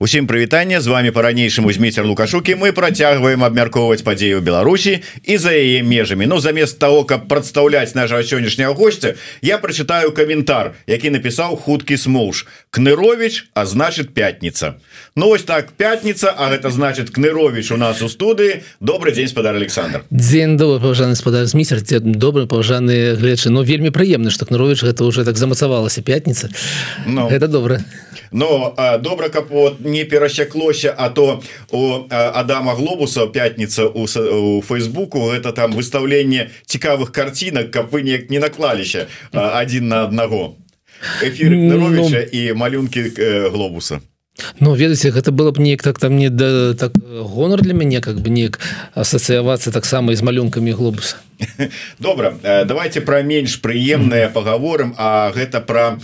Усім прывітанне з вами по-ранейшаму змейцер лукашукі мы працягваем абмяркоўваць падзею Беларусі і за яе межамі. Ну замест того каб прадстаўляць нашего сённяшняго гостя я прочитаю каментар які напісаў хуткі смоўж. Кнырович а значит пятница Ну ось так пятница А гэта значит кнырович у нас у студыі добрый день спадар Александр дзень добрый паважаны спадар міцер добрый паважаныя гледчы но вельмі прыемна что кнырович гэта уже так замацавалася пятница Ну. Это добра но добра каб вот не перасяклося а то у Адама глобуса пятница у, у фейсбуку это там выставленне цікавых картинок каб вы неяк не наклаліся один на аднаго эфир ну... і малюнки глобуса Ну ведаце гэта было б неяк так там не да так гонор для мяне как бы неяк асацыявацца таксама з малюнкамі глобуса добра давайте про менш прыемныя паговорым А гэта про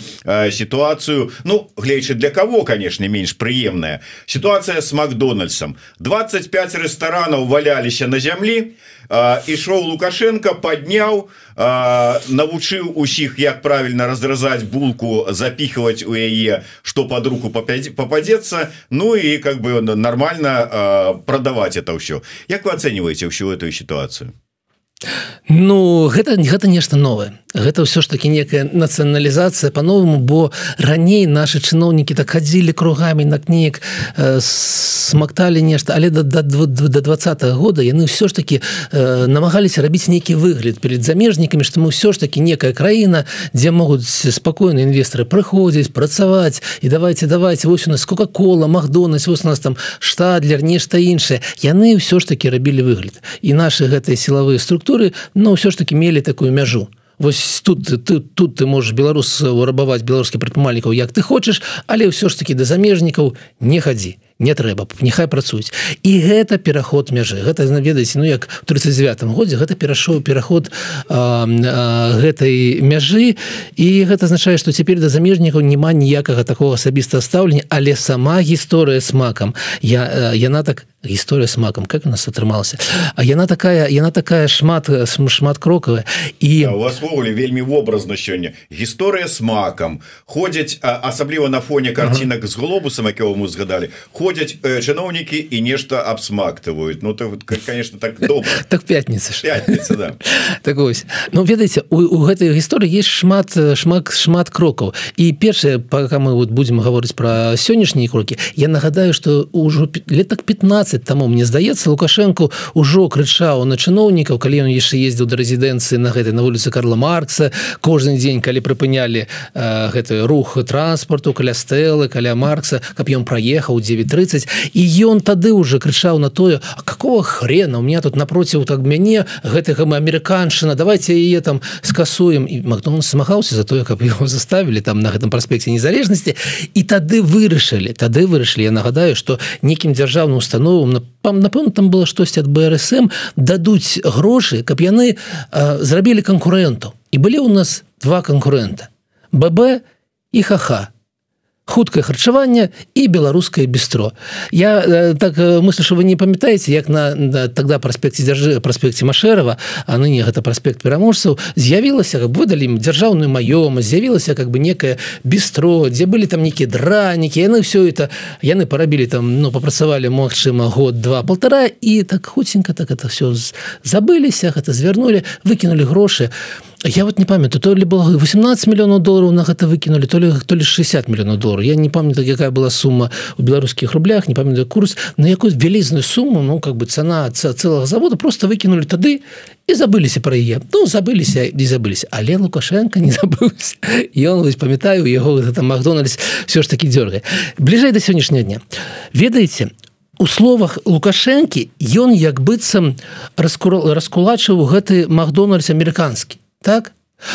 сітуацыю Ну гледзячы для кого конечно менш прыемная сітуацыя с макдональдсом 25 рэстаранаў валяліся на зямлі ішоў лукашенко подняў навучыў усіх як правильно разразаць булку запихваць у яе что под руку попадется Ну и как бы нормально продавать это ўсё. Як вы оцениваете всю эту ситуацию Ну гэта гэта нешта новое гэта ўсё ж таки некая нацыяналізацыя по-новаму бо раней наши чыноўнікі так хадзілі кругами на кніг э, смакталі нешта але до да, да, да два года яны ўсё ж таки э, намагаліся рабіць нейкі выгляд перед замежнікамі что мы ўсё ж таки некая краіна дзе могуць спакойна інвесторы прыходзіць працаваць і давайте давайте вось у нас кока-кола махдональдс у нас там штадлер нешта іншае. Яны ўсё ж таки рабілі выгляд. І наши гэтыя сілавыя структуры но ўсё ж таки мелі такую мяжу. Вось тут ты тут ты можешь беларус рабаваць беларускіх прадпрымальнікаў як ты хочаш але ўсё ж таки да замежнікаў не хадзі не трэба няхай працуюць і гэта пераход мяжы. Гэта наведаць ну як 39 годзе гэта перайшоў пераход а, а, гэтай мяжы. І гэта азначае што цяпер да замежнікаў няма ніякага такого асабістага стаўлення але сама гісторыя с макам. Я яна так гісторыя с макам как у нас атрымалася А яна такая яна такая шмат шмат крокавая і у вас ввогуле вельмі вобразна сёння гісторыя с макам ходзяць асабліва на фоне картинак ага. з глобусам якого мы згадалі ходзяць э, чыноўнікі і нешта абсмактываюць Ну то конечно так добра. так пятница пятница да. так ось. Ну ведаеце у, у гэтай гісторыі есть шмат шмат шмат крокаў і першае пока мы вот будем гаворыць про сённяшнія крокі я нагадаю что ўжо лет так 15 20 таму. Мне здаецца лукашенко ўжо крычаў на чыноўнікаў калі ён яшчэ ездзіў да рэзідэнцыі на гэтай на вуліцы Карла Маркса. Кожны дзень калі прыпынялі э, гэты рух транспорту каля стэлы каля Маркса каб ён праехаў 930 і ён тады уже крычаў на тое какого хрена? У меня тут напроціў так мяне гэтага мы амерыканшына давайте яе там скасуем і Макдон смахаўся за тое каб его заставілі там на гэтым праспекце незалежнасці. І тады вырашылі тады вырашылі я нагадаю что некім дзяржаўным установам словом напэўна там было штосьці ад брсм дадуць грошы каб яны зрабілі канкурэнту і былі у нас два канкурента ББ і хаха хуткае харчаванне і беларускае бістро. Я э, так э, мыслю что вы не памятаеце як на, на тогда праспекце дзяржы праспекце машэрова а ныне гэта праспект пераможцаў з'явілася каб выдалі дзяржаўную маёма з'явілася как бы некае бістро дзе былі там нейкія дранікі яны все это яны парабілі там ну папрацавалі Мачыма год два полтора і так хуценька так это все забыліся гэта звярнули выкінули грошы. а Я вот не памятаю то ли было 18 мільёнаў долларов на гэта выкинули то ли то ли 60 мільёнаў долларов. Я не памятаю якая была сумма у беларускіх рублях не памятаю курс на якую вялізную сумму ну как бы цена целого завода просто выкинули тады і забыліся про яе ну забыліся не забылись. Але лукашенко не забыўся ён памятаю яго там макдональдс все ж таки дёргай бліжэй до сённяшняго дня. Ведаеце у словах лукашэнкі ён як быццам раскулачыў гэты макдональдс амерыканскі так?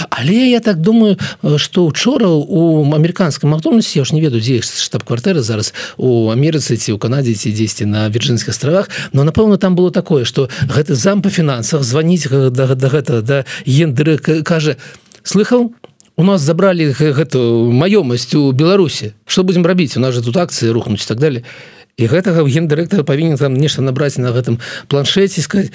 Але я так думаю что учора у амерыканском макдональдсе я ж не ведаю дзе штаб-кватэры зараз у Амерыцы ці у Канадзе ці дзесьці на вірджынскіх астравах но напэўна там было такое что гэты зам по фінансах звоніць да, да гэта да ендеры кажа слыхал? У нас забрали гэту маёмасць у Беларусі что будем рабіць у нас же тут акцыі рухнуць так далее і гэтага гендырэктара павінен там нешта набраць на гэтым планшеце сказать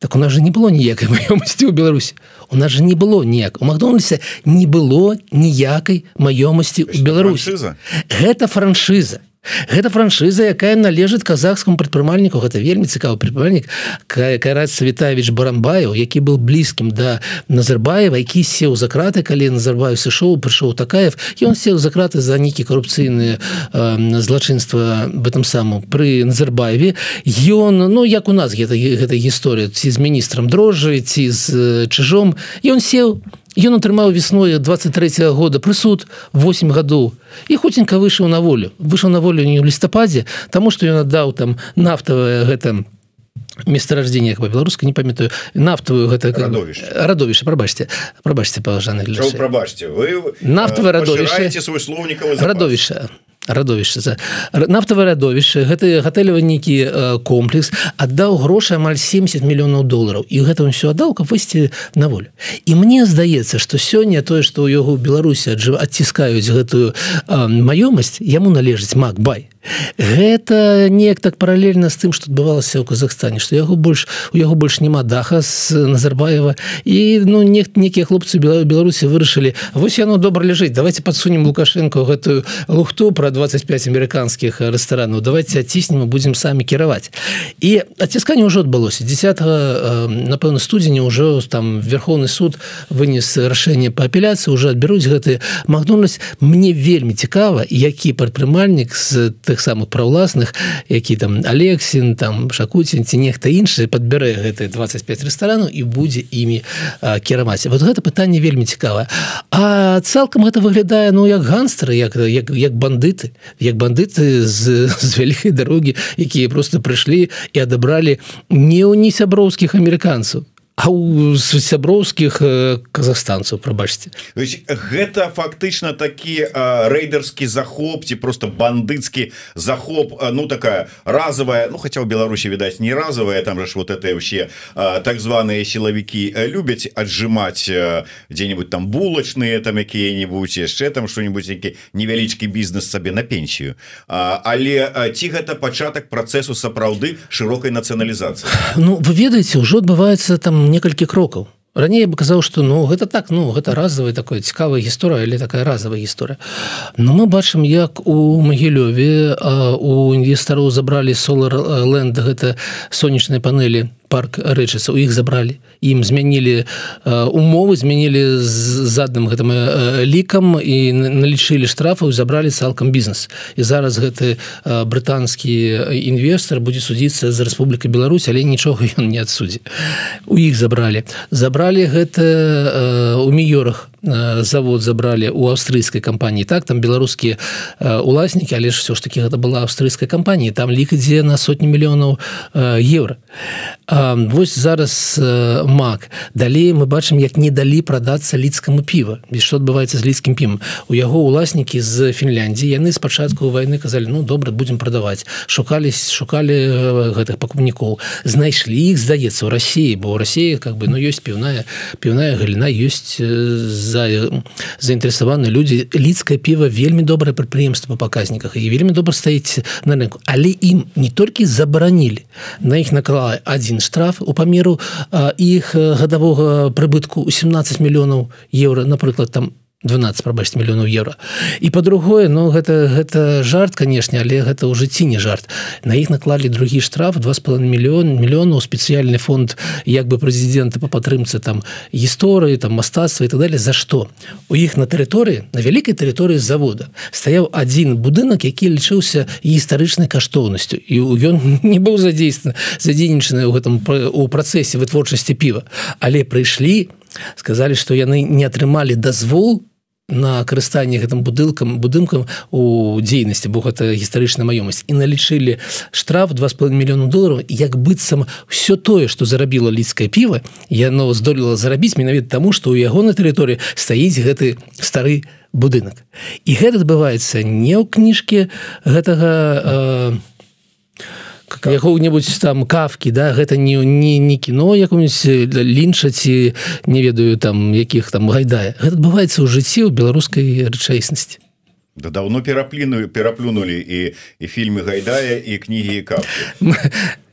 Так у нас же не было ніякай маёмасці ў Беларусі у нас же не было ніяк у Макдональдсе не было ніякай маёмасці ў Беларусі гэта франшыза гэта франшыза якая належыць казахскому прадпрымальніку. Гэта вельмі цікавы прыпальнік караць Савітавіч барамбаев які был блізкім да назарбаева які сеў за краты калі назарбаю сышоў прыйшоў такаев. Ён сеў за краты за нейкі карупцыйныя э, злачынства в этом саму пры назарбаеве. Ён ну як у нас гэта гэта гісторыя ці з міністрам дрожжы ці з чыжом. Ён сеў Ён атрымаў весной 23 -го года прысуд 8 гадоў. І хуценька выйшаў на волю. Выйшаў на волю не ў лістападзе тому что ён аддаў там нафтавае гэта месторождение по беларуска не памятаю нафтавую гэта радовішча. прабачце. Прабачце паважаны прабачце вы нафтавае радовішча. свой слоўнік радовішча радовішча. За нафтавае радовішча гэты гатэлевы нейкі комплекс аддаў грошы амаль 70 мільёнаў долараў і гэта ўсё аддаў каб выйсці на волю. І мне здаецца што сёння тое што ў яго беларусі адціскаюць гэтую маёмасць яму належыць макбай гэта неяк так паралельна з тым што адбывалася ў Казахстане што яго больш у яго больш няма даха з назарбаева. І ну не некія хлопцы беларусі вырашылі вось яно добра ляжыць давайте подсунем лукашенко гэтую лухту про 25 амерыканскіх рэстаранаў давайте адціснем будзем самі кіраваць і адцісканне ўжо адбылося. 10 напэўна студзеня ўжо там верховны суд вынес рашэнне по апеляцыі уже адбяруць гэты магнульнасць мне вельмі цікава які прадпрымальнік з тых самых праўласных які там алексін там шакуцін ці нехта іншы подбярэ гэты 25 рэстаранаў і будзе імі кіраваць. Вот гэта пытанне вельмі цікавае. А цалкам это выглядае ну як ганстары як як, як бандыты як бандыты з, з вялікай дарогі якія просто прыйшлі і адабралі не ў не сяброўскіх амерыканцаў а у сяброўскіх казахстанцаў прабачце. Гэта фактычна такі рэйдерскі захоп ці просто бандыцкі захоп ну такая разовая ну хотя у Беларусі відаць не разовая там же вот это вообще так званые сілавікі любяць аджимаць дзе-нибудь там булачныя там якія-нибудь яшчэ там что-нибудь які невялічкі бізнес сабе на пенсію. Але ці гэта пачатак працэсу сапраўды шырокай нацыяналізацыі? Ну вы ведаеце ўжо адбываецца там некалькі крокаў раней бы казаў что ну гэта так ну гэта разовая такое цікавая гісторыя или такая разовая гісторыя. Но мы бачым як у магілёве у інвестараў забралі соларленд гэта сонечныя панелі парк рэчыса у іх забралі. Ім змянілі умовы змянілі з задным гэтым лікам і налічылі штрафаў забралі цалкам бізнес. І зараз гэты брытанскі інвестор будзе судзіцца з Рэспубліка Беларусь але нічога ён не адсудзе у іх забралі. Забралі гэта у міёрах завод забралі у аўстрыйскай кампаніі так там беларускія уласнікі але ж все ж таки гэта была аўстрыйская кампанія там лік ідзе на сотні мільёнаў еўра восьось зараз мак далей мы бачым як не далі прадацца лідскаму піва без што адбываецца з лідскім пім у яго уласнікі з Фінляндіі яны спачатку войны казалі ну добра будзем прадаваць шукались шукалі гэтых пакупнікоў. Знайшлі іх здаецца у Росіі бо ў Росіі как бы ну ёсць піўная піўная галіна ёсць з за заінтарэсаваны людзі лідскае піва вельмі добрае прадпрыемства по паказніках і вельмі добра стаіць на рынку. Але ім не толькі забаранілі на іх наклала один штраф у памеру іх гадавога прыбытку 17 мільёнаў еўра напрыклад там 12 прабачць мільёнаў еўра. І по-другое но гэта гэта жарт канешне але гэта ў жыцці не жарт. На іх наклалі другі штраф два з половиной мільён мільёнаў спецыяльны фонд як бы прэзідэнта по падтрымцы там гісторыі там мастацтва і так далее. За што? У іх на тэрыторыі на вялікай тэрыторыі завода стаяў адзін будынак які лічыўся гістарычнай каштоўнасцю. І ён не быў задзействаны задзейнічаны ў гэтым у працэсе вытворчасці піва. Але прыйшлі сказалі што яны не атрымалі дазвол на карыстанне гэтым будылкам будынкам у дзейнасці бо гэта гістарычная маёмасць. І налічылі штраф 2,5 мільёну долараў як быццам все тое что зарабіла лідскае піва яно здолела зарабіць менавіта таму что ў яго на тэрыторыі стаіць гэты стары будынак. І гэта адбываецца не ў кніжке гэтага э, якого-небудзь там кавкі да гэта не не не кіно якому-нибудь лінча ці не ведаю там якіх там гайдае. Гэта адбываецца ў жыцці ў беларускай рэчаіснасці. Да даўно перапліную пераплюнули і і фільмы гайдая і кнігі кап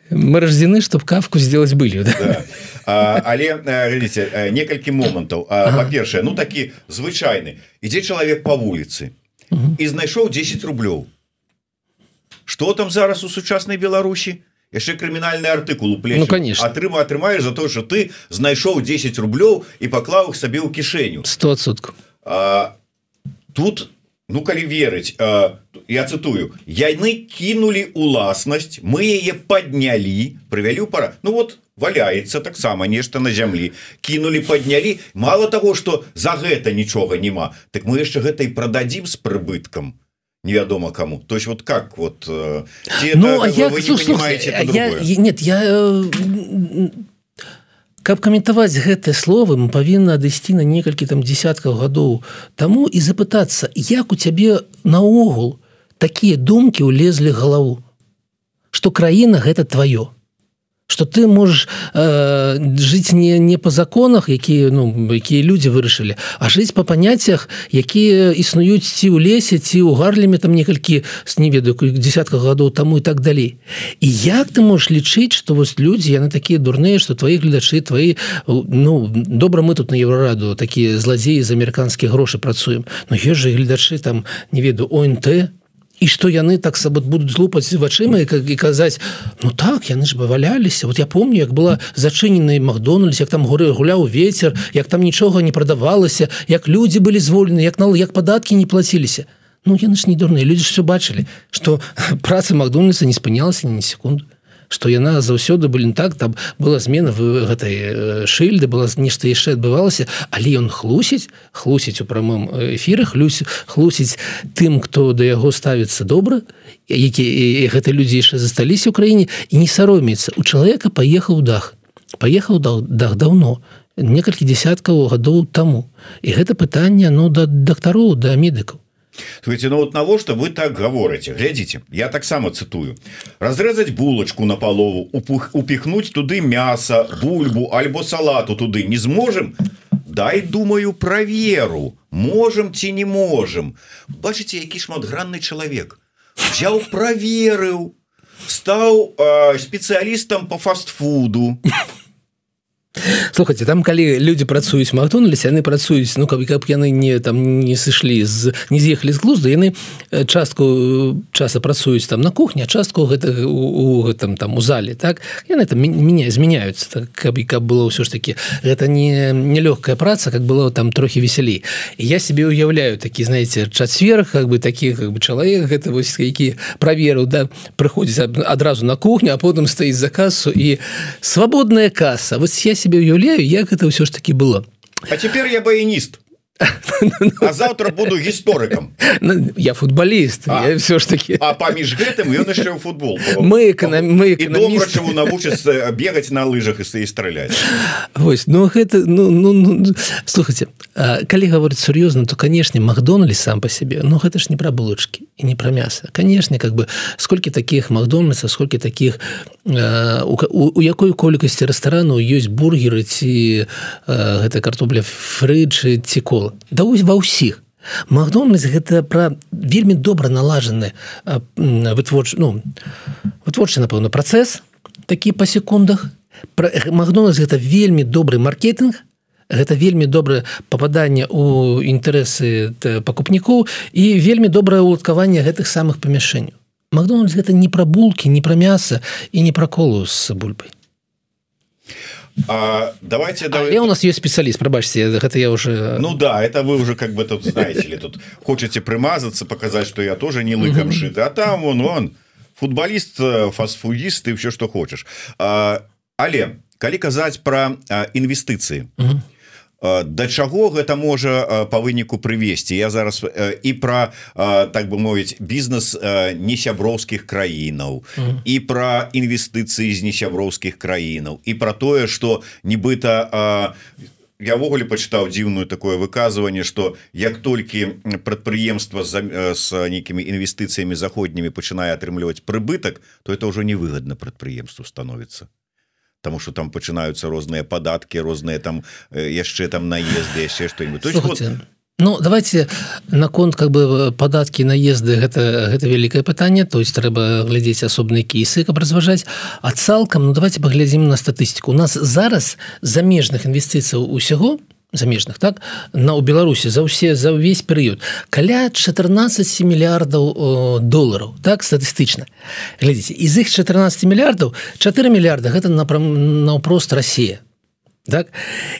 мы рождены чтоб кавку сделать былі да? да. А, але глядзіце некалькі момантаў. Ага. па-першае ну такі звычайны. Ідзе чалавек по вуліцы і знайшоў 10 рублёў что там зараз у сучаснай Беларусі? Яшчэ крымінальны артыкул ну, конечно. Атрыма атрымаешь за то что ты знайшоў 10 рублёў і паклаў их сабе ў кішэню. 100сот тут ну калі верыць я цытую яны кінулі уласнасць мы яе поднялі прывялі пара Ну вот валяецца таксама нешта на зямлі. Кінулі поднялі мало того что за гэта нічога няма. Так мы яшчэ гэта і продадзім с прыбыткам невядома кому. То есть вот как вот э, ну, это, я, слух, слух, я, я, нет я э, каб каментаваць гэтыя словы мы павінны адысці на некалькі там десяткаў гадоў таму і запытацца як у цябе наогул такія думкі ўлезлі галаву что краіна гэта твоё что ты можешь э, жыць не не по законах якія ну якія люди вырашылі а жыць по паняццях якія існуюць ці ў лесе ці ў гарлеме там некалькі с не ведаю десятках гадоў таму і так далей. І як ты можешь лічыць что вось люди яны такія дурныя что твои гледачы твои ну добра мы тут на еврораду такія злодзеі з амерыканскіх грошы працуем. Но есть же гледачы там не веду онт і что яны так сабот будуць злупаць вачыма і казаць ну так яны ж баваляліся вот я помню як была зачынены Макдональдс як там горы гуляў ветер як там нічога не прадавалася як людзі былі звольны як на як падаткі не плаціліся. Ну яны ж не дурныя люди ж все бачылі что праца Макдональдса не спынялася ні секунду что яна заўсёды былі так там была змена в гэтай э, шыльды была нешта яшчэ адбывалася але ён хлусіць хлусіць у прамым эфірах люсь хлусіць тым хто да яго ставіцца добра які гэты людзі яшчэ засталіся краіне і не саромецца. У чалавека паехаў дах. Паехаў дах дах даўно некалькі десяткаў гадоў таму. І гэта пытанне ну да дактароў да медыкаў Слухайте, ну вот навошта вы так гаворыце? Глядзіце я таксама цытую. Разрэзаць булочку на палову упух упихнуть туды мяса бульбу альбо салату туды. Не зможем дай думаю про веру можем ці не можем бачыце які шматгранны чалавек. Взял проверыў стаў э, спецыялістам по фастфуду слухайте там калі люди працуюць Макдональдс яны працуюць ну каб каб яны не там не сышлі з не з'ехалі з глузда яны э, частку э, часа працуюць там на кухне частку гэта у гэтым там у зале так? Яны там меня змяняюцца так каб і каб было ўсё ж таки гэта не нелёгкая праца как было там трохі весялей. Я себе уяўляю такі знаете чацвер как бы таких как бы чалавек гэта вось які праверу да прыходзіць адразу на кухню а потым стаіць за касу і свабодная каса. Вось я себе себе уяўляю як это ўсё ж таки было. А теперь я баяніст а завтра буду гісторыкам ну, я футболіст все ж таки а паміж гэтым ён яшчэ ў футбол мы мы навучыцца бегаць на лыжах і страляць Вось ну гэта ну, ну, ну слухайте калі гаворыць сур'ёзна то канешне Макдональд сам по сябе но гэта ж не пра булачки і не пра мяса канешне как бы сколькі таких Макдональдса сколькі таких у, у, у якой колькасці рэстарану ёсць бургеры ці гэта картопля фрыджы ці кола да ва ўсіх Макдональдс гэта пра вельмі добра налажаны вытворч ну вытворчы напэўна працэс такі па секундах. Макдональдс гэта вельмі добры маркетинг гэта вельмі добрае попаданне у інтарэсы пакупнікоў і вельмі добрае уладкаванне гэтых самых памяшэнняў Макдональдс гэта не пра булкі не пра мяса і не пра колу з бульбай А, давайте давай... у нас есть специалист пробачьте это я уже ну да это вы уже как бы тут знаете ли тут хочете примазаться показать что я тоже не лыком шит а там он он футболист э, фастфудист и все что хочешь. А, але калі казаць про інвестыцыі то да чаго гэта можа по выніку прывесці я зараз і про так бы мовіць бізнес несяброўскіх краінаў і про інвестыцыі з несяброўскіх краінаў і про тое что нібыта увогуле пачытаў дзіўную такое выказыванне что як толькі прадпрыемства з нейкімі інвестыцыямі заходнімі пачынае атрымліваць прыбытак то это ўжо невыгодна прадпрыемству становіцца потому что там пачынаюцца розныя падаткі розныя там яшчэ там наезды яшчэ что-нибудь вот... Ну давайте наконт как бы падаткі наезды гэта гэта вялікае пытанне. То есть трэба глядзець асобныя кейсы каб разважаць. А цалкам Ну давайте паглядзім на статыстыку. У нас зараз замежных інвестыцыяў усяго замежных так на у беларусі за ўсе за ўвесь перыяд каля 14 мільярдаў долараў так статыстычна глядзіце из іх 14 мільярдаў 4 мільярда гэта наўпрост Росія так.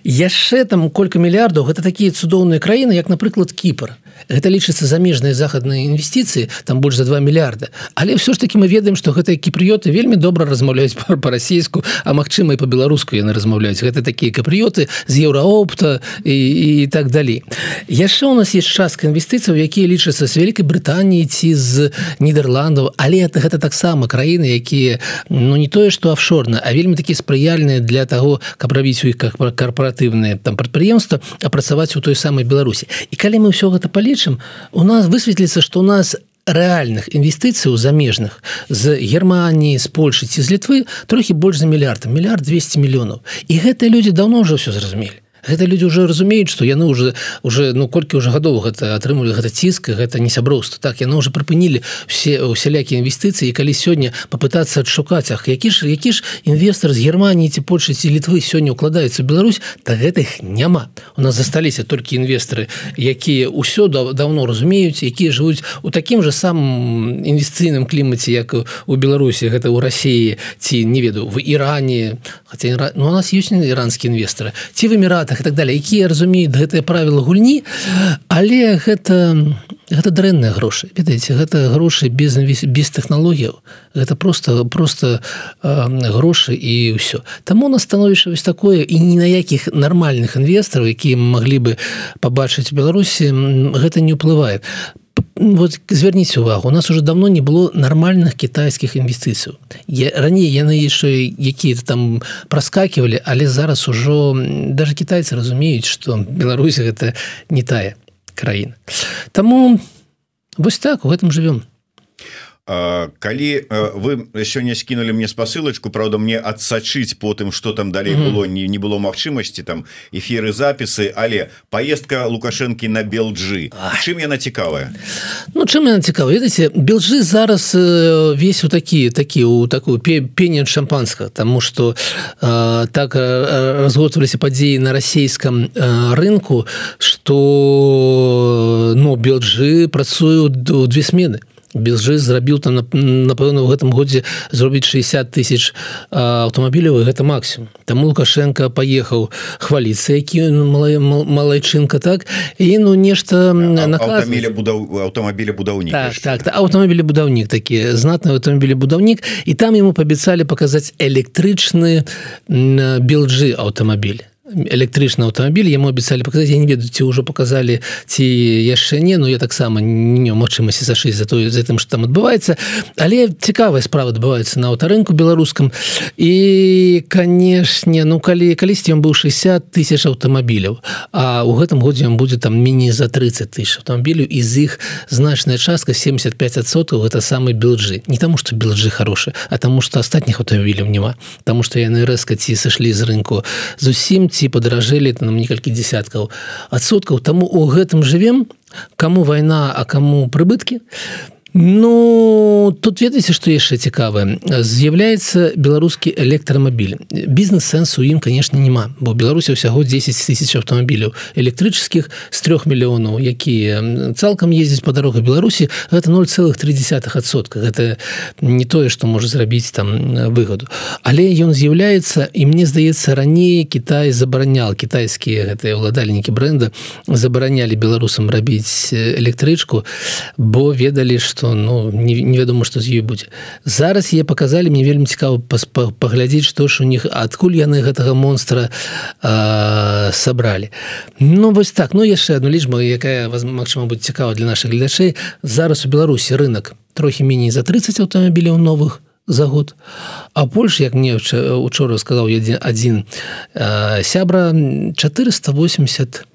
Яшчэ там колькі мільярдаў гэта такія цудоўныя краіны як напрыклад кіпр гэта лічыцца замежныя захадныя інвестыцыі там больш за 2 мільярда. Але ўсё ж таки мы ведаем что гэтыя кіпрыёты вельмі добра размаўляюць по-расійску а магчыма і по-беларуску яны размаўляюць. Гэта такія капрыёты з еўраопта і, і так далей. Яшчэ у нас есть частка інвестыцыяў якія лічацца з вялікай Брытаніі ці з нідерландаў але это гэта таксама краіны якія ну не тое что офшорна а вельмі такі спрыяльныя для того каб рабіць у іх как карпоратыўныя там прадпрыемства а працаваць у той самай беларусі. І калі мы ўсё гэта палічым лічым у нас высветліцца что у нас рэальных інвестыцый у замежных з германії з польши ці з літвы трохі больш за мільярд мільярд 200 мільёнаў і гэтыя людзі давно ўжо все зразумелі гэта люди уже разумеюць что яны уже уже ну колькі уже гадоў гэта атрымалі гэта ціск гэта не сяброўства так яны уже прыпынілі все усялякія інвестыцыі калі сёння попытаться адшукаць ах які ж які ж інвестор з Германії ці Польши ці літвы сёння укладаецца Беларусь так гэтых няма. У нас засталіся толькі інвесторы якія ўсё да, давно разумеюць якія жывуць у такім же самым інвестыйным клімаце як у Беларусі гэта ў Росіі ці не веду в Іране. Хотя ну, у нас ёсць іранскія інвесторы. Ці в эміратах і так далее якія разумеюць гэтыя правілы гульні але гэта гэта дрэнныя грошы. Ведаеце гэта грошы без без тэхналогіяў. Гэта просто просто э, грошы і ўсё. Таму на становішча вось такое і ні на якіх нармальных інвестараў якія маглі бы пабачыць беларусі гэта не ўплывае вот звярніце увагу у нас уже давно не было нармальных китайскіх інвестыцыяў раней яны яшчэ якія там праскакивалі але зараз ужо даже китайцы разумеюць что Беларусь гэта не тая краіна Таму вось так у гэтым живвем калі вы сёння скінули мне спасылочку Праўда мне адсачыць потым что там далей mm -hmm. было не, не было магчымасці там эфиры запісы але поездка лукашэнкі на белджы. Чым яна цікавая? Ну чым яна цікава ведаце белджы зараз весь у такі такі у такую пеню шампанска тому что э, так разготваліся падзеі на расійском э, рынку что ну белджы працуюць две смены безжы зрабіў там напэўна в гэтым годзе зробіць 60 тысяч аўтамабіляў гэта максимум там лукашенко поехаў хваліцца які малайчынка так? І ну нешта наказля будаў аўтамабіля будаўнік так, так, так, аўтамабілі будаўнік такі знатны аўтамабілі будаўнік. І там ему паабяцалі паказаць электрычны белджы аўтамабіль электрычны аўтамабіль яму абяцалі паказаць я не ведаю ці ўжо показалі ці яшчэ не ну я таксама не магчымасці зашыць за тое за тым что там адбываецца але цікавая справа адбываецца на аўтарынку беларускам і канешне ну калі калісьці ён быў 60 тысяч аўтамабіляў а у гэтым годзе ён будзе там міні за 30 тысяч аўтамабіляў і з іх значная частка 75соткаў гэта самы белджы не таму что белджы хорошы а таму что астатніх аўтамабіляў няма. Тому что яны рэзка ці сышлі з рынку. Зусім ці падаражэлі нам некалькі десяткаў адсоткаў. Таму у гэтым жывем кому вайна а кому прыбыткі Ну тут ведаеце што яшчэ цікавае з'яўляецца беларускі электрамабіль бізнес-сэнсу ім конечно няма бо беларусі ўсяго 10 тысяч аўтамабіляў электрычскіх з трех мільёнаў якія цалкам ездзяць па дарогах беларусі гэта 0,3сотка гэта не тое што можа зрабіць там выгаду але ён з'яўляецца і мне здаецца раней Кітай забаранял кітайскія гэтыя ўладальнікі бренда забаранялі беларусам рабіць электрычку бо ведалі што что ну невядома что з ёй будзе зараз я показалі мне вельмі цікава паглядзець што ж у них адкуль яны гэтага монстра сабралі. Ну вось так. Ну яшчэ одну лічбу якая Мачыма будзе цікава для наших глядачэй зараз у беларусі рынок трохі меней за 30 аўтамабіляў новых за год. А больш як мне учора сказаў один один сябра 480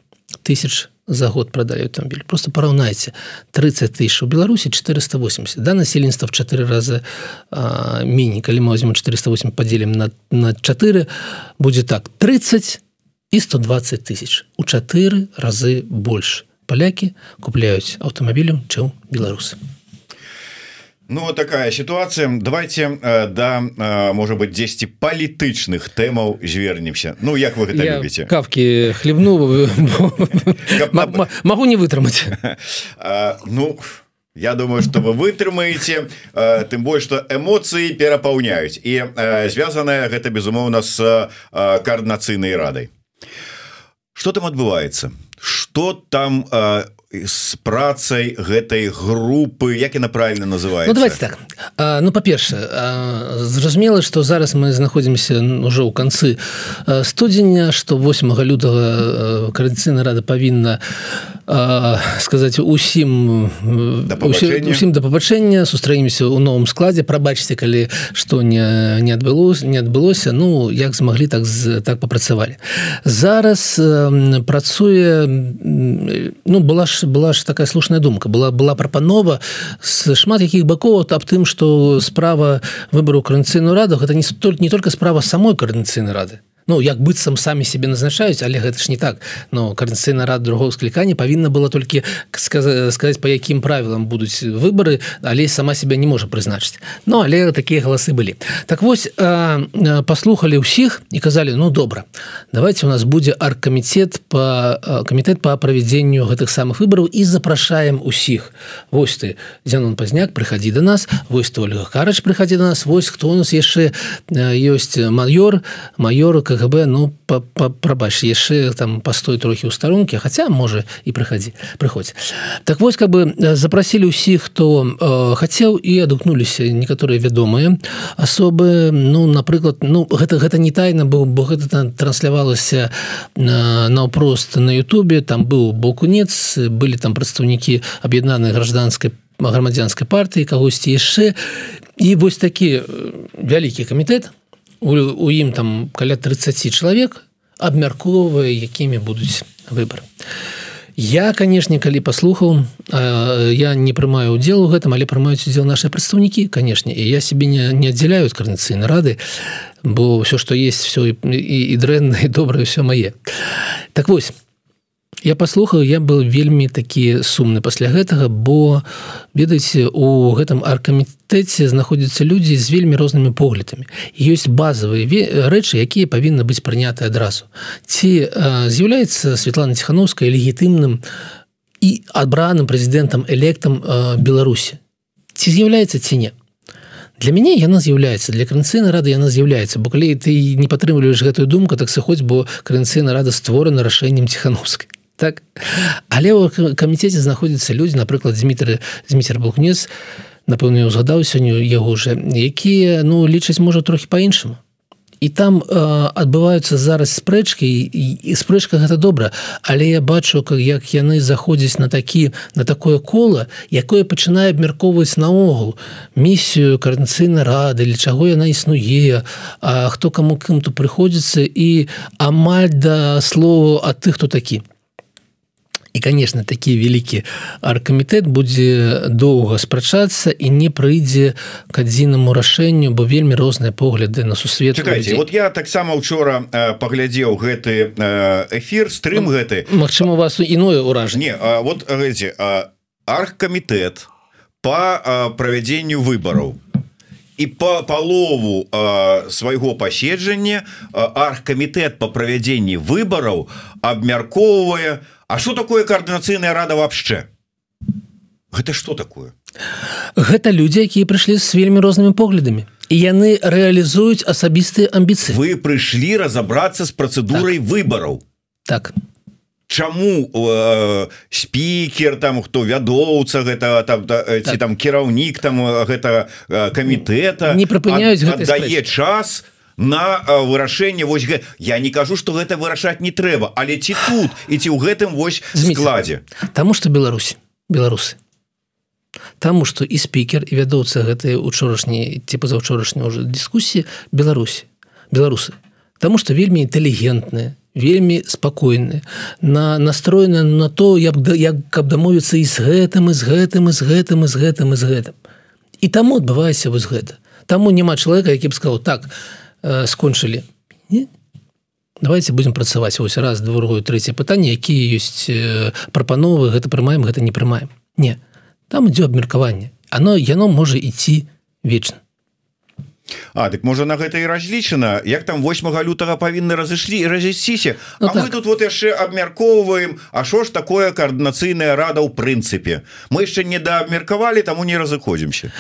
тысяч за год продали автомобиль. Просто параўнайце 30 тысяч у беларусі 480 да насельніцтва в 4 раза міні калі мы возьмем 408 поделим на на 4 будет так. 30 і 120 тысяч. У 4 разы больш палякі купляюць аўтамабілем чым беларусы Ну такая ситуация. Давайте э, да э, может быть 10 палітычных тэмаў звернемся. Ну як вы гэта любите кавки хлебну могу не вытрымаць Ну Я думаю что вы вытрымаете тым больш что эмоцыі перапаўняюць і звязаная гэта безумоўна с коорднацыйнай радай что там адбываецца что там с працай гэтай групы як яна правильно называется ну, давайте так. А, ну по-першае зразумела что зараз мы знаходзімся уже ў канцы студзеня что 8 лютага коорднацыйная рада павінна сказаць усім усім да пабачэння сустраемся ў новым складзе. Прабачце калі что не не адбылося не адбылося. Ну як змаглі так так папрацавалі. Зараз працуе ну была ж была ж такая слушная думка. Была была прапанова с шмат якіх бакоў аб тым что справа выбору каранцыйную раду гэта не столь не только справа самой каранцыйнай рады Ну як быццам самі себе назначаюць але гэта ж не так. Но карцыйна рад другого склікання павінна было толькі сказаць по якім правілам будуць выборы але сама себя не можа прызначыць. Ну але такія галасы былі. Так вось паслухали ўсіх і казалі ну добра давайте у нас будзе аргкамітет по камітэт по правядзенню гэтых самых выбораў і запрашаем усіх. Вось ты дзянон пазняк прыходи до нас вось ты Ольга карач прыходи до нас вось хто у нас яшчэ ёсць майор майор КГБ ну прабач яшчэ там пастой трохі ў старонкі хаця можа і прыхадзі прыходзь так вось как бы запрасілі ўсіх хто э, хацеў і адукнуліся некаторыя вядомыя асобы ну напрыклад ну гэта гэта не тайна бо бо гэта транслявалася наўпрост на Ютубе. Там быў бокунец былі там прадстаўнікі аб'яднанай гражданской грамадзянской партыі кагосьці яшчэ і вось такі вялікі камітэт то у ім там каля 30 чалавек абмяркоўвае якімі будуць выборы. Я канешне калі паслухаў я не прымаю удзел у гэтым але прымаюць удзел наши прадстаўнікі канешне і я себе не, не аддзяляю карнацыйнай рады бо ўсё што есть все і, і, і дрэнна і добрае ўсё мае так вось я паслухаю я был вельмі такі сумны пасля гэтага бо ведаеце у гэтым аркамітэце знаходзяцца людзі з вельмі рознымі поглядамі. Ёсць базовые рэчы якія павінны быць прыняты адразу. Ці з'яўляецца Светлана ціхановская легітымным і адбраным прэзідэнтам электам Беларусі? Ці з'яўляецца ці не? Для мяне яна з'яўляецца для каранцыйнай рады яна з'яўляецца бо калі ты не падтрымліваеш гэтую думку так сыходзь бо каранцыйна рада створана рашэннем ціхановскай так. Але ў камітэце знаходзяцца людзі напрыклад змітры зміцер бухнец напэўна узгадаў сёння яго уже якія ну лічаць можа трохі по-іншаму і там э, адбываюцца зараз спрэчкі і, і спрэчка гэта добра але я бачу как як яны заходзяць на такі на такое кола якое пачынае абмяркоўваць наогул місію карнацыйнай рады для чаго яна існуе А хто каму кім-то прыходзіцца і амаль да слову а ты хто такі і конечно такі вялікі аргкамітэт будзе доўга спрачацца і не прыйдзе к адзінаму рашэнню бо вельмі розныя погляды на сусвет вот я таксама учора э, паглядзеў гэты э, эфир стрым ну, гэты. Мачыма у вас іное ўражанне. Вот аргкамітэт по правядзенню выбораў і по палову свайго паседжання аргкамітэт по правядзенні выбораў абмяркоўвае у А что такое координацыйная рада вообще? Гэта что такое? Гэта люди якія прыйшлі с вельмі рознымі поглядамі. І яны реалізуюць асабістыя амбіцыі. Вы прыйшлі разобрацца с процедурой так. выбораў так. Чаму э, спікер там хто вядоўца гэта там да, так. ці там кіраўнік там гэта камітэта не прыпыняюць дае час на вырашэнне вось гэ... я не кажу что гэта вырашаць не трэба але ці тут і ці ў гэтым вось складзе Таму что Беларусь беларусы Таму что і спікер і вядоўца гэтыя учорашні ці пазаўчорашні уже дыскусіі Беларусі беларусы. Таму что вельмі інтэлігентныя вельмі спакойны на настроены на то як да як каб дамовіцца і з гэтым і з гэтым і з гэтым і з гэтым і з гэтым. І таму адбываецца вось гэта. Таму няма чалавека які б сказал так Э, скончылі давайте будем працаваць. Ось раз другое трэцяе пытанне якія ёсць э, прапановы гэта прымаем гэта не прымаем. Не там ідзе абмеркаванне. Оно яно можа ідці вечна. А дык можа на гэта і разлічана. Як там 8 лютага павінны разышлі разісціся ну, так. мы тут вот яшчэ абмяркоўваем А що ж такое коаардынацыйная рада ў прынцыпе? Мы яшчэ не даабмеркавалі таму не разыходзімся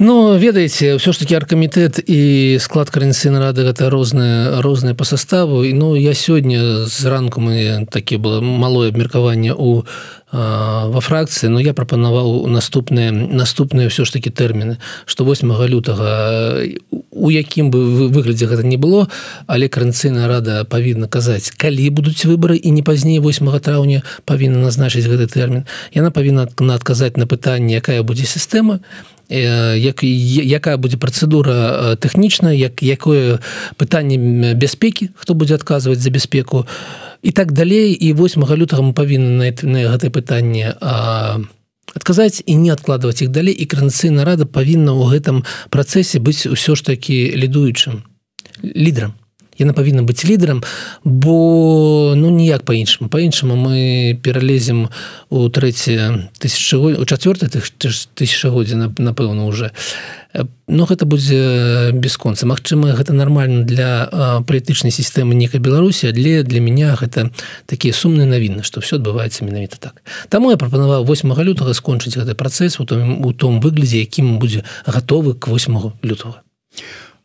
Ну ведаеце ўсё ж таки аркамітэт і склад каранцыйна рады гэта розныя розныя по составу. І ну я сёння зранку мы такі было малое абмеркаванне у во фракцыі но я прапанаваў наступныя наступныя ўсё ж таки тэрміны что 8 лютага у якім бы выглядзе гэта не было але каранцыйная рада павінна казаць калі будуць выборы і не пазней 8 траўня павінна назначыць гэты тэрмін яна павінна на адказаць на пытанне якая будзе сістэма як якая будзе працэдура тэхнічная як якое пытанне бяспекі хто будзе адказваць за бяспеку. І так далей і 8 лютага мы павінны на, гэтае пытанне адказаць і не адкладваць іх далей і каранцыйна рада павінна ў гэтым працэсе быць усё ж такі лідуючым лідарам яна павінна быць лідарам бо ну ніяк по-іншаму по-іншаму мы пералезем у трэці тысяча у чавёрты тысячагоддзя напэўна уже. Но гэта будзе бесконца Мачыма гэта нормально для палітычнай сістэмы некай беларусі для для меня гэта такія сумныя навіны что все адбываецца менавіта так. Таму я прапанаваў 8 лютага скончыць гэты працэс у том у том выглядзе якім будзе гатовы к 8 лютого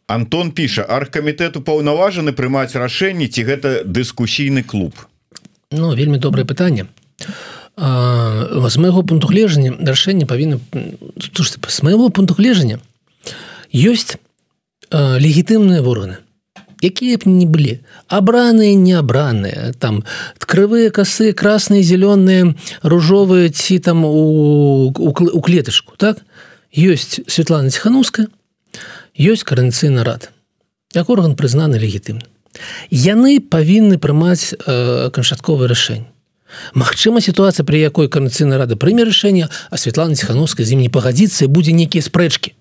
Антон піша аргкамітэту паўнаважаны прымаць рашэнні ці гэта дыскусійны клуб? Ну вельмі добрае пытанне. З майго пункту гледжання рашэнне павінна з майго пункту гледжання ёсць легітымныя органы якія б не былі. Абраныя неабраныя там крывыя касы красныя зялёныя ружовыя ці там у, у, у клетышку так? Ёсць Светлана ціхануская ёсць каранцыйны рад як орган прызнаны легітымны. Яны павінны прымаць э, канчатковае рашэнне. Магчыма сітуацыя пры якой каранцыйна рада прыме рашэнне а Светлана ціхановская з ім не пагадзіцца будзе нейкія спрэчкі.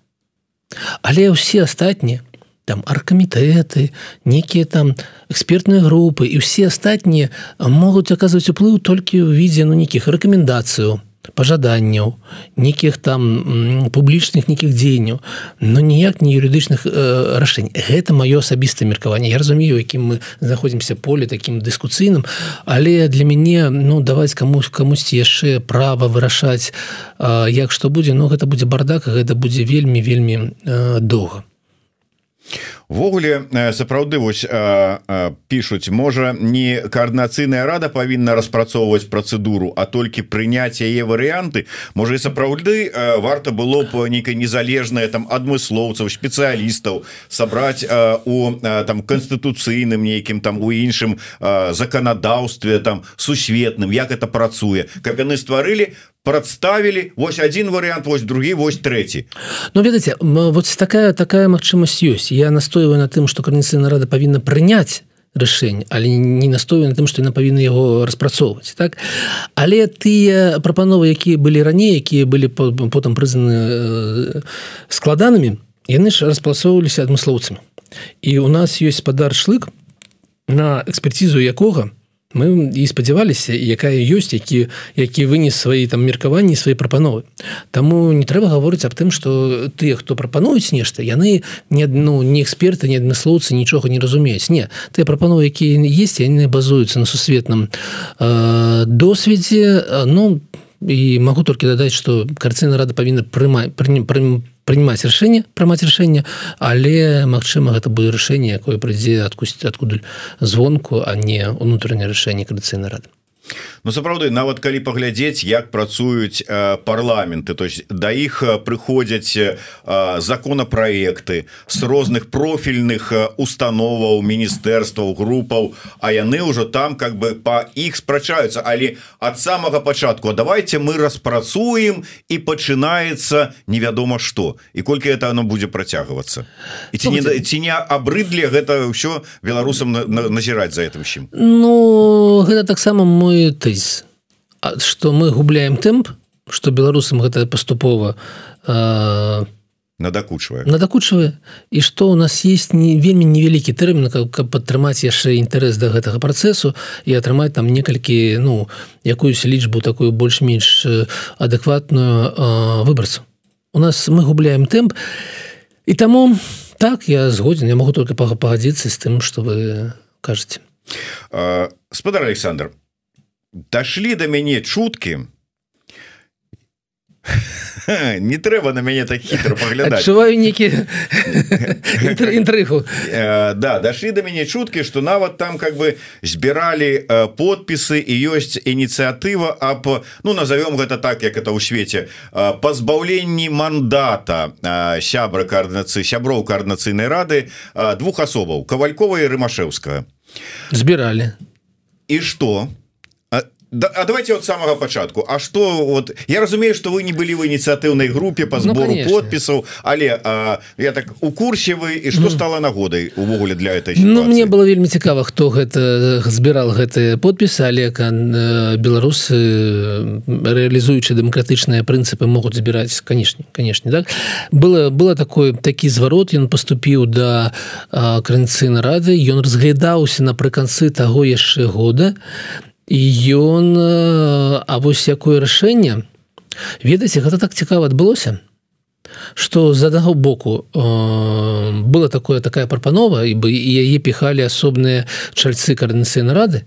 Але ўсе астатнія там аркамітэты некія там экспертныя групы і ўсе астатнія могуць аказваць уплыў толькі ў відзе ну нейкіх рэкамендацыяў пожаданняў нейкіх там публічных нейкіх дзеянняў но ніяк не юрыдычных э, рашэнь. Гэта маё асабістае меркаванне. Я разумею якім мы знаходзімся поле таким дыскуцыйным але для мяне ну даваць камусь камусьці яшчэ права вырашаць э, як што будзе но ну, гэта будзе бардак гэта будзе вельмі вельмі э, доўга ввогуле э, сапраўды вось э, э, пишутць можа не коаардынацыйная рада павінна распрацоўваць працэдуру а толькі прыняць яе варыянты можа і сапраўды варта было б нейкай незалежная там адмыслоўцаў спецыялістаў сабраць у там канстытуцыйным нейкім там у іншым заканадаўстве там сусветным як это працуе. Каб яны стварылі прадставілі вось один вариант вось другі вось третий Ну ведаце вот такая такая магчымасць ёсць. Я настойваю на тым что карніцыйна рада павінна прыняць рашэнне але не настойваю на тым что яна павінна яго распрацоўваць так? Але тыя прапановы якія былі раней якія былі потым прызнаны э, складанымі яны ж распрацоўваліся адмыслоўцамі. І у нас ёсць спадар шлык на экспертизу якога у мы і спадзяваліся якая ёсць які які вынес свои там меркаванні свои прапановы. Таму не трэба гаворыць аб тым что тыя хто прапануюць нешта яны не адну не эксперты не адмыслоўцы нічога не разумеюць. Не ты прапановы якія есть яны базуюцца на сусветным э, досведзе. Ну і могу толькі дадаць что карціна рада павінна прымаць прынимать принимать рашэнне прымаць рашэнне але Мачыма гэта будзе рашэнне якое прыйдзе адкусіць адкуль звонку а не унутранне рашэнне кадыцыйнай рады Ну сапраўды нават калі паглядзець як працуюць э, парламенты то есть да іх э, прыходзяць э, законапраекты с розных профільных э, установаў міністэрстваў групаў А яны ўжо там как бы по іх спрачаюцца. Але ад самага пачатку давайте мы распрацуем і пачынаецца невядома что і колькі это оно будзе працягвацца. І ці не ці не абрыдлі гэта ўсё беларусам назіраць за этим чым Ну гэта таксама мой тезис что мы губляем тэмп что беларусам гэта паступова э, надакучвае. надакучвае і что у нас есть не вельмі невялікі тэрмін каб падтрымаць яшчэ інтарэс да гэтага працэсу і атрымаць там некалькі ну якуюсь лічбу такую больш-менш адэкватную э, выбарцу. У нас мы губляем темп і таму так я згоден я могу только пагадзіцца з тым что вы кажете спадар Александр дошли до мяне чутки. Не трэба на мяне так хитро поглядаю некі інтрыгу э, да дошли до мяне чутки что нават там как бы збіралі э, подпісы і ёсць ініцыятыва об ну назовем гэта так як это ў свеце э, пазбаўленні мандата сябра коорднацыі сяброў коорднацыйнай рады двух асобаў кавалькова і рымашеўская збіралі і что? у Да, а давайте от самого початку А что вот я разумею что вы не были в инициативной группе по сбору ну, подписов але а, я так у курсе вы и что mm. стало нагодой увогуле для этой ситуации? Ну мне было вельмі цікаво хто гэта збірал гэтые подпісы але беларусы реалізуючы дэмакратычныя прынцыпы могуць збіраць канешне канешне так было было такое такі зварот ён поступіў до да, крыцы нарады ён разглядаўся напрыканцы таго яшчэ года і ён а вось якое рашэнне. Ведаеце гэта так цікава адбылося что з аднаго боку э, была такое такая прапанова і бы яе піхалі асобныя чальцы карнацыйнай рады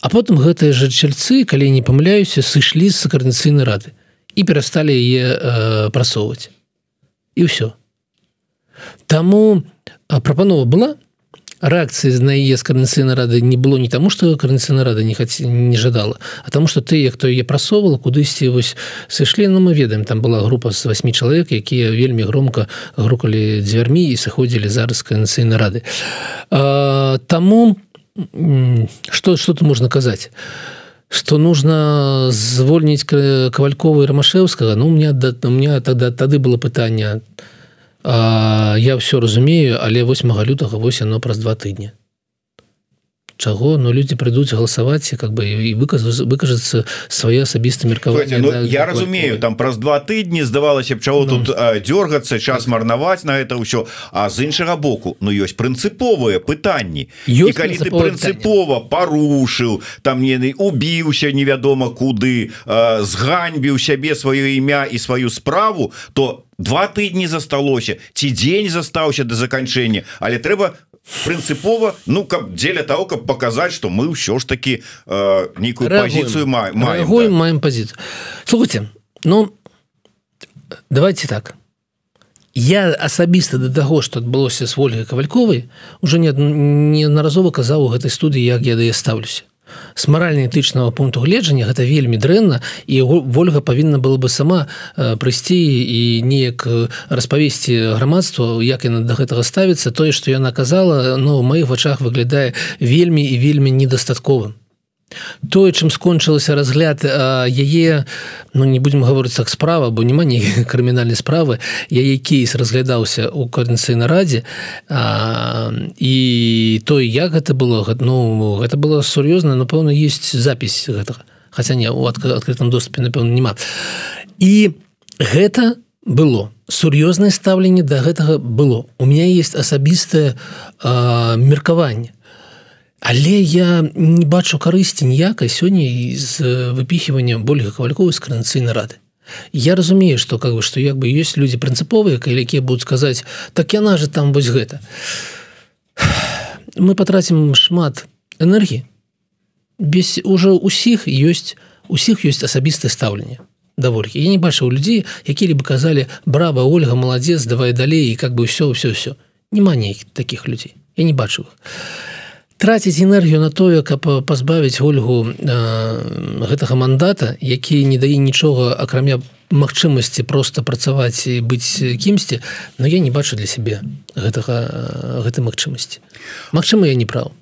а потым гэтыя жа чальцы калі не памыляюся сышлі з карнацыйнай рады і перасталі яе э, прасоўваць. І ўсё. Таму прапанова была рэакцыі на яе з карнацыйнай рады не было не таму что карнацыйная рада не хаце не жадала а таму что тыя хто яе прасоўвала кудысьці вось сышлі ну, мы ведаем там была група з восьмі чалавек якія вельмі громко грукалі дзвярмі і сыходзілі зараз канацыйнай рады. А, таму что что-то можна казаць? Что нужно звольніць кавалькова рамашеўскага ну у меня да у меня тогда тады было пытанне там я все разумею але 8 лютага вось оно праз два тыдні. Чаго? Но люди прыйдуць галасаваць как бы і выкажацца свае асабіста меркаванне ну, я разумею там праз два тыдні здавалася б чаго ну. тут дёргацца час марнаваць на это ўсё. А з іншага боку Ну ёсць прынцыповыя пытанні. І калі ты прынцыпова парушыў там не убіўся невядома куды зганьбіў сябе сваё імя і сваю справу то два тыдні засталося ці дзень застаўся до заканчэння. Але трэба прынцыпова ну каб дзеля того каб показать что мы ўсё ж таки э, нейкую позицию маем маем, да. маем позицию слухайте ну давайте так. Я асабіста до таго что адбылося с ольгой кавальковой уже не неаднаразова казаў у гэтай студыі як я да я ставлюся с маральна-этычнага пункту гледжання гэта вельмі дрэнна і ольга павінна было бы сама э, прыйсці і неяк э, распавесці грамадству як яна до гэтага ставіцца. Тое што яна казала но в маіх вачах выглядае вельмі і вельмі недастатковым тое чым скончылася разгляд яе ну не будем гаварыць так справа бо няма не крымінальнай справы яе кейс разглядаўся у коордынцыйнай радзе а, і той як гэта было ну гэта было сур'ёзна напэўна есть запись гэтага. Хаця не у адкрытым доступе напэўна няма. І гэта было. Сур'ёзнае стаўленне да гэтага было. У меня есть асабістае меркаванне Але я не бачу карысці ніякай сёння з выпіхваннем больга кавалькова з карнацыйнай рады. Я разумею, што как бы што як бы ёсць людзі прынцыповыя, якія будуць сказаць так яна же там вось гэта. Мы патрацім шмат энергіі. Без уже усіх ёсць усіх ёсць асабістае стаўленне даволькі. Я не бачыў людзей, які-либо казалі браба Ольга маладзец, давай далей і как бы ўсё ўсё ўсё. Нема нейкіх таких людзей. Я не бачу их траціць энергію на тое каб пазбавіць ольгу э, гэтага мандата які не дае нічога акрамя магчымасці просто працаваць і быць кімсьці но я не бачу для сябе гэтага гэтай магчымасці. Мачыма я не прав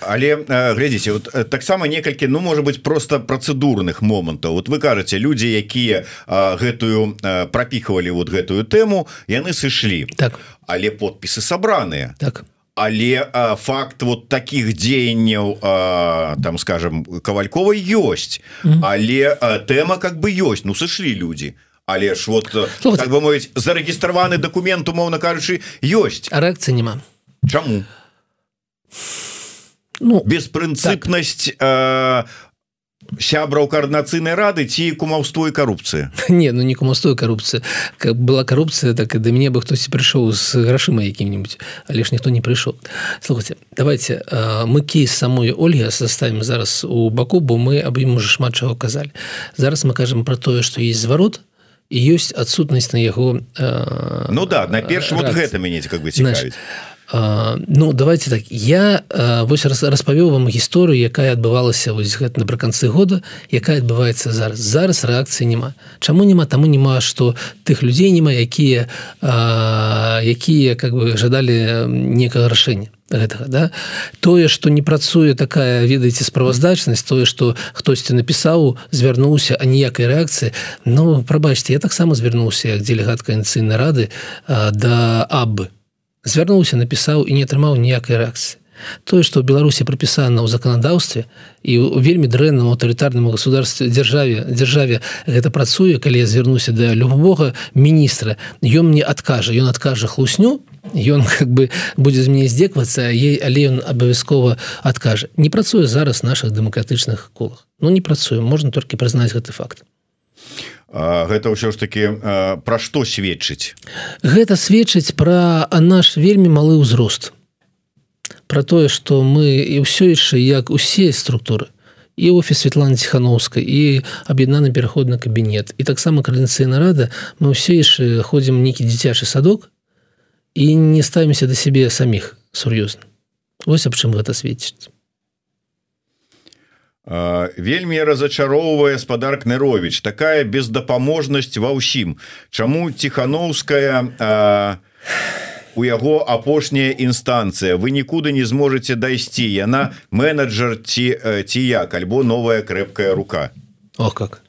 але глядзіце вот таксама некалькі ну может быть просто працэдурных момантаў. Вот вы кажаце людзі якія гэтую прапіхвалі вот гэтую тэму яны сышлі. Так. Але подпісы сабраныя. Так. а але а, факт вот таких дзеянняў там скажем кавалькова ёсць mm -hmm. але а, тэма как бы ёсць ну сышлі люди але ж вот Слухайте. так бы мовіць зарэгістраваны документ умоўно кажучы ёсць рэакцыі няма Чаму ну беспрынцыпнасць так. Сябраў коаардынацыйнай рады ці кумаўство і карупцыя не ну не кумаўство карупцыя как была карупцыя так і да мяне бы хтось прыйшоў з грашыма якім-нибудь але ж ніхто не прыйшоў. Слухайте давайте мы кейс самой Ольга заставим зараз у баку бо мы аб ім уже шмат чаго казалі. Зараз мы кажам про тое что есть зварот і ёсць адсутнасць на яго э, Ну да на перш вот гэта мяне как бы цікавіць Ну давайте так. Я вось распавёў вам гісторыю якая адбывалася вось гэта напрыканцы года якая адбываецца зараз. Зараз рэакцыі няма. Чаму няма таму няма што тых людзей няма якія якія как бы жадалі некага рашэння гэтага да? Тое что не працуе такая ведаеце справаздачнасць тое что хтосьці напісаў звярнуўся а ніякай рэакцыі. Ну прабачце я таксама звярнуўся як делегат канцыйнай рады да абы звярнуўся напісаў і не атрымаў ніякай рэакцыі тое што ў беларусі прапісана ў заканадаўстве і у вельмі дрэнным аўтарытарным государстве дзяржаве дзяржаве гэта працуе калі я звярнуся да любога міністра ён мне адкажа ён адкажа хлусню ён как бы будзе з мяне здзеквацца ей але ён абавязкова адкажа не працуе зараз наших дэмакратычных колах. Ну не працуе можна толькі прызнаць гэты факт гэта ўсё ж таки пра што сведчыць? Гэта сведчыць пра наш вельмі малы ўзрост. Про тое что мы і ўсё яшчэ як усе структуры і офіс Светланы ціхановскай і аб'яднаны пераходны кабінет і таксама каардынцыйна рада мы ўсе яшчэ ходзім нейкі дзіцячы садок і не ставімся да сябе саміх сур'ёзна. Вось аб чым гэта сведчыць вельмі разачароўвае спадар кнырович такая бездапаможнасць ва ўсім. Чаму ціхановская у яго апошняя інстанцыя? Вы нікуды не зможете дайсці. Яна менеджер ці ці як? Альбо новая крэпкая рука. О как.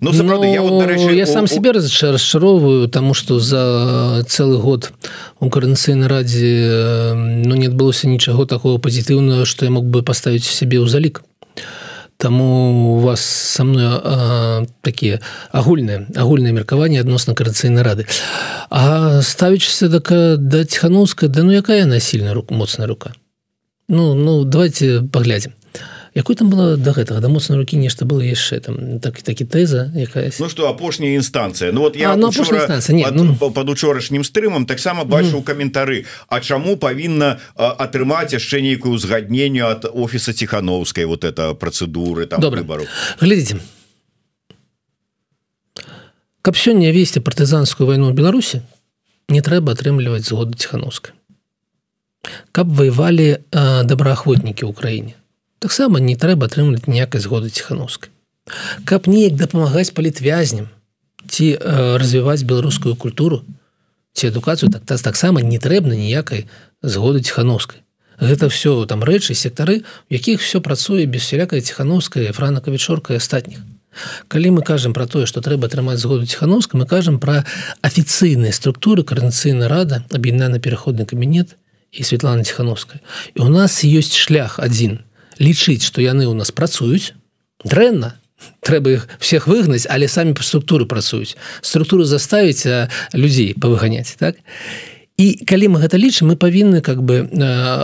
Ну, сапраўды, ну, я, вот, дарэчы, я сам у... себе расчаровываю тому что за целый год у каранцыйнай радзе ну не адбылося нічаго такого пазітыўного что я мог бы поставить себе ў залік Таму у вас со мной такія агульныя агульныя меркаванні адносна карацыйнай рады. А ставічся так да ціхановска да ну якая насільная руку моцная рука? Ну ну давайте паглядзім якой там было до гэтага? Да моцнай рукі нешта было яшчэ там? Так такі тэза якая Ну что апошняя інстанцыя. Ну вот я ну, ну... под учорашнім стрымам таксама бачыў каментары А чаму павінна атрымаць яшчэ нейкую узгадненню от офіса ціхановскай вот это працэдуры там выбору глядзіце. Каб сёння весці партызанскую вайну в Беларусі не трэба атрымліваць згоду ціхановскай каб воевалі добраахвотнікі ў краіне таксама не трэба атрымліваць ніякай згоды ціхановскай. Каб неяк дапамагаць палітвязням ці э, развіваць беларускую культуру ці адукацыю так таксама не трэбна ніякай згоды ціхановскай. Гэта все там рэчы сектары у якіх все працуе без сялякай ціхановская франакавічорка астатніх. Калі мы кажам про тое что трэба атрымаць згоду ціхановска мы кажам про афіцыйныя структуры каранцыйна рада аб'яднаны пераходны кабінет і Светлана ціхановская. І у нас ёсць шлях один лічыць што яны ў нас працуюць. Дрэнна. Трэба іх всех выгнаць але самі па структуры працуюць. Структуру заставіць людзей павыганяць так? І калі мы гэта лічым мы павінны как бы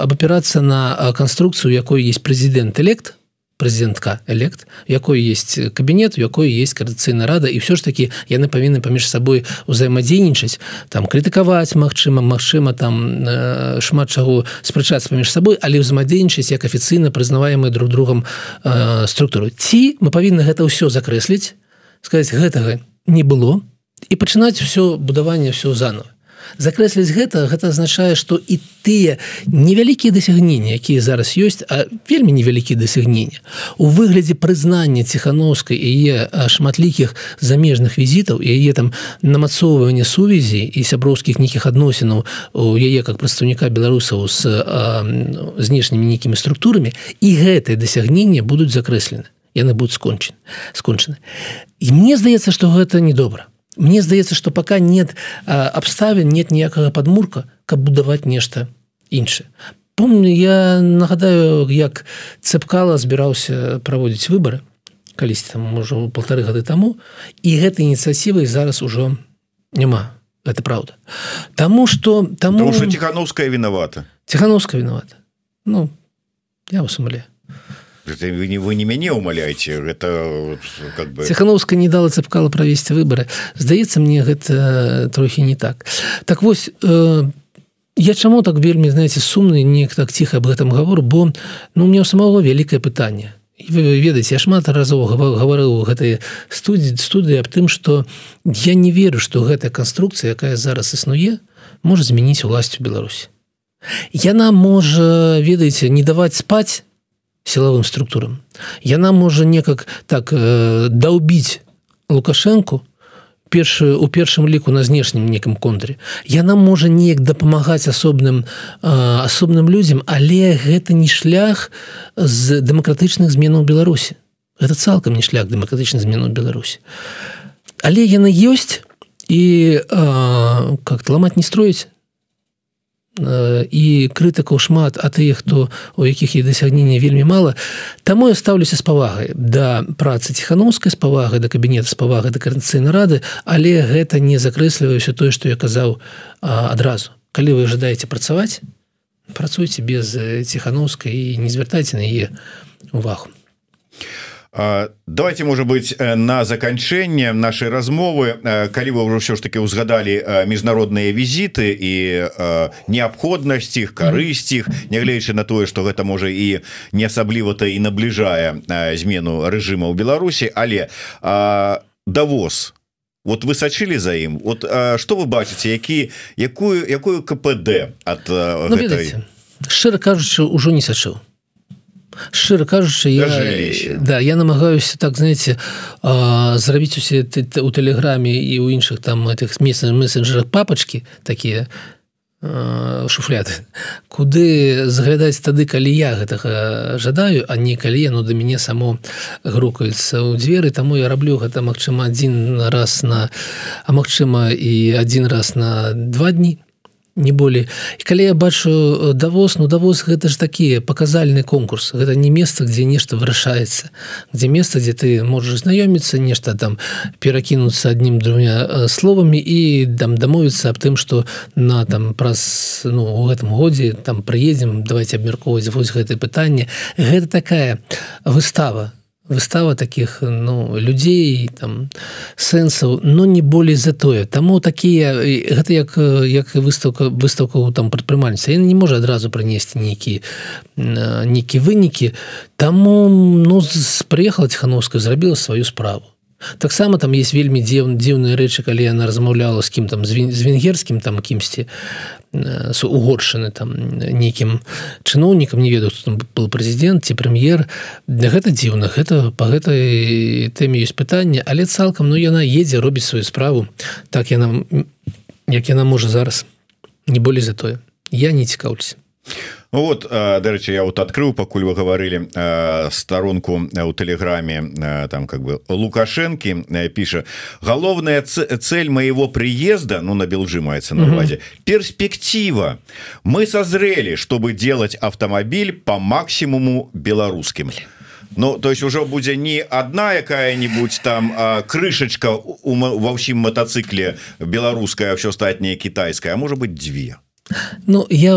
абапірацца на канструкцыю якой есть прэзідэнт элект прэзідэнтка элект якой есть кабінет у якой есть каардыцыйна рада і все ж таки яны павінны паміж сабой узаемадзейнічаць там крытыкаваць Мачыма Мачыма там э, шмат чаго спрачацца паміж сабой але ўзаемадзейнічаць як афіцыйна прызнаваемы друг другом э, структуру ці мы павінны гэта ўсё закрэсліць сказать гэтага не было і пачынаць все будаванне все заново закрэсліць гэта гэта азначае што і тыя невялікія дасягнення якія зараз ёсць а вельмі невялікія дасягнення у выглядзе прызнання ціхановскай яе шматлікіх замежных візітаў яе там намацоўвання сувязі і сяброўскіх нейкіх адносінаў у яе как прадстаўніка беларусаў з знешнімі нейкімі структурамі і гэтые дасягнення будуць закрэслены. Яны будуць скончаны скончаны. І мне здаецца што гэта недобра Мне здаецца что пока нет абставін нет ніякага подмурка каб будаваць нешта іншае помню я нагадаю як цепкала збіраўся праводзіць выборы калісьці там можа полторы гады таму і гэтай ініцыятывай зараз ужо няма. Это правда Таму что таму что тихохановская виновата. Тихохановская виновата. Ну я вас умле вы не вы не мяне умаляйте это как бы ціхановска не дала цепкала правесці выборы. Здаецца мне гэта трохі не так. Так вось э, я чаму так вельмі знаете сумны не так ціха об этом говорю бо ну у меня самого вялікае пытанне. Вы ведаеце я шмат разоў гаварыў гэтай студіі студыі аб тым что я не веру что гэтая канструкцыя якая зараз існуе можа змяніць уласцю Беларусі. Яна можа ведаеце не даваць спаць сілавым структурам. Яна можа некак так э, даўбіць лукашэнку першую у першым ліку на знешнім некім контуре яна можа неяк дапамагаць асобным э, асобным людзям але гэта не шлях з дэмакратычных зменаў беларусі это цалкам не шлях дэмакратычных зменаў беларусі але яна ёсць і э, как ламаць не строіць і крытыкаў шмат а тыя хто у якіх і дасягнення вельмі мала. Таму я стаўлюся з павагай да працы ціхановскай з павагай да кабінета з павагай да карцыйнай рады але гэта не закрэсліваюся тое што я казаў а, адразу. Калі вы жадаеце працаваць працуйце без ціхановскай і не звяртайце на яе увагу давайте может быть э, на заканчэнне нашай размовы. Э, калі вы ўжо ўсё ж таки узгадали э, міжнародныя візіты і неабходнасць іх карысць іх нягледзячы на тое что гэта можа і не асабліва-то і набліжае змену рэжыма ў Беларусі але давоз вот вы сачылі за ім вот что вы бачыце які якую якую КПД от ну, шчыра кажучы ўжо не сачыў шчыра кажучы я, да я намагаюся так знаете зрабіць усе у тэлеграме і ў іншых там этих месяц месенджерах папачки такія шуфляты куды заглядаць тады калі я гэтага жадаю а не калі яно да мяне само грукаецца ў дзверы. Таму я раблю гэта Мачыма один раз на а магчыма і один раз на два дні не болей. І калі я бачу э, давоз ну давоз гэта ж такі паказальны конкурс гэта не месца дзе нешта вырашаецца дзе месца дзе ты можаш знаёміцца нешта там перакінуцца аднім двумя э, словамі і там дамовіцца аб тым что на там праз ну у гэтым годзе там прыедзем давайте абмяркоўваць вось гэтае пытанне. Гэта такая выстава выстава таких ну людзей там сэнсаў но не болей за тое таму такія гэта як як выставка выставка у там прадпрымальніца не можа адразу прынесці нейкі нейкі вынікі таму ну прыехала ціхановская зрабіла сваю справу таксама там есть вельмі дзіў дзіўныя рэчы калі яна размаўляла з кім там з венгерскім там кімсьці с угоршаны там нейкім чыноўнікам не ведаю там был прэзідэнт ці прэм'ер. Для гэта дзіўна гэта по гэтай тэме ёсць пытанне але цалкам ну яна едзе робіць сваю справу так яна як яна можа зараз не болей за тое. Я не цікаўлюся Ну вот дарэчы я вот открыл пакуль вы говорили сторонку у телеграме там как бы лукашэнкі піша галоўная цель моего приезда ну на белжи маецца на увазе перспектива. Мы созрели чтобы делать автомобиль по максимуму беларускім Ну то есть уже будзе не одна якая-нибудь там крышачка ва ўсім мотоцикле беларуская все астатняе китайская а может быть две Ну я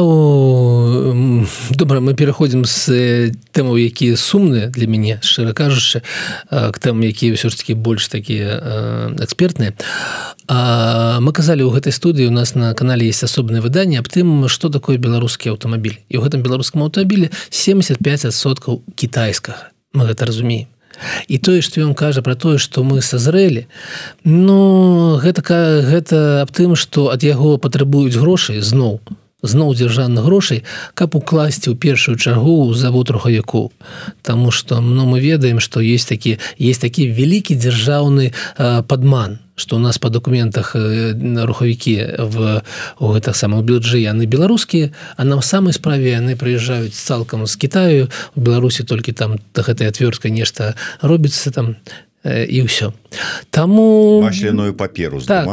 добра мы пераходзім з тэмаў якія сумныя для мяне шчыра кажучы к тэмам якія ўсё ж таки больш такія экспертныя мы казалі ў гэтай студыі у нас на канале есть асобнае выданне аб тым што такое беларускі аўтамабіль і ў гэтым беларускам аўтамабілі 75соткаў кітайскага мы гэта разумеем і тое што ён кажа про тое што мы созрэлі но гэта гэта аб тым што ад яго патрабуюць грошай зноў зноў дзяржаўных грошай каб укласці ў першую чаргу завод рухавіку. Таму что ну мы ведаем што есть такі есть такі вялікі дзяржаўны падман что у нас по документах на рухавікі в у гэтых самых бюджы яны беларускія а нам самой справе яны прыязджаюць цалкам з Китаю у Беларусі толькі там гэтай отвёрткай нешта робіцца там і ўсё таму масляную паперу так,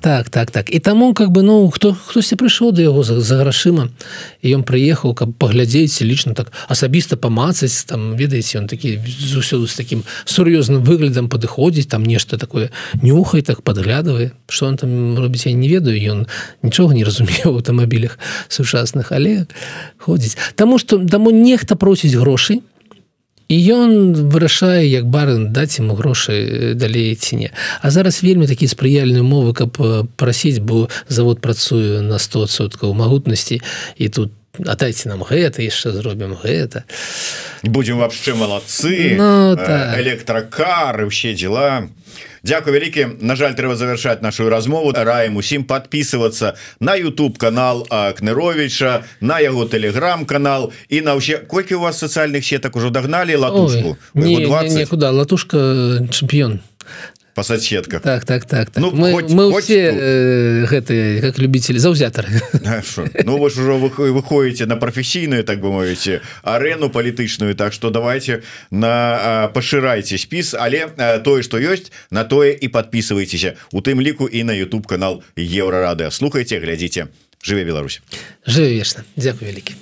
так так так. І таму как бы ну хто хтосьці прыйшоў да яго за, за грашыма і ён прыехаў каб паглядзець лічна так асабіста памацаць там ведаеце ён такі зусёды з таким сур'ёзным выглядам падыходзіць там нешта такое нюхай так падглядавае что он там робіць я не ведаю ён нічога не разумеў аўтамабілях сучасных але ходзіць Таму что даму нехта просіць грошай і ён вырашае як барын даць ему грошы далей ці не. А зараз вельмі такі спрыяльныя умовы каб прасіць бо завод працую на 100соткаў магутнасці і тут дайте нам гэта яшчэ зробім гэта. Будем вообще молодцы ну, так. электракары усе дела Дякую вялікі На жаль трэба завершаць нашу размову раем усім подписываться на YouTube канал кныровича на яго телеграм-канал. І на ўсе колькі у вас социальных сетак ужо дагналі латушку? Куда латушка чэмпіён по соцсетках так так так, так. Ну, мы, хоть, мы хоть все э, гэтые как любители заўзятары Ну вы ж ужо вы выходите на прафесійную так бы мовіце арену палітычную Так что давайте на пашырайце спіс але тое что ёсць на тое і подписывайтеся у тым ліку і на YouTube канал еврорады слухайте глядзіце жыве Беларусь. Жыве вечна Дякую вялікі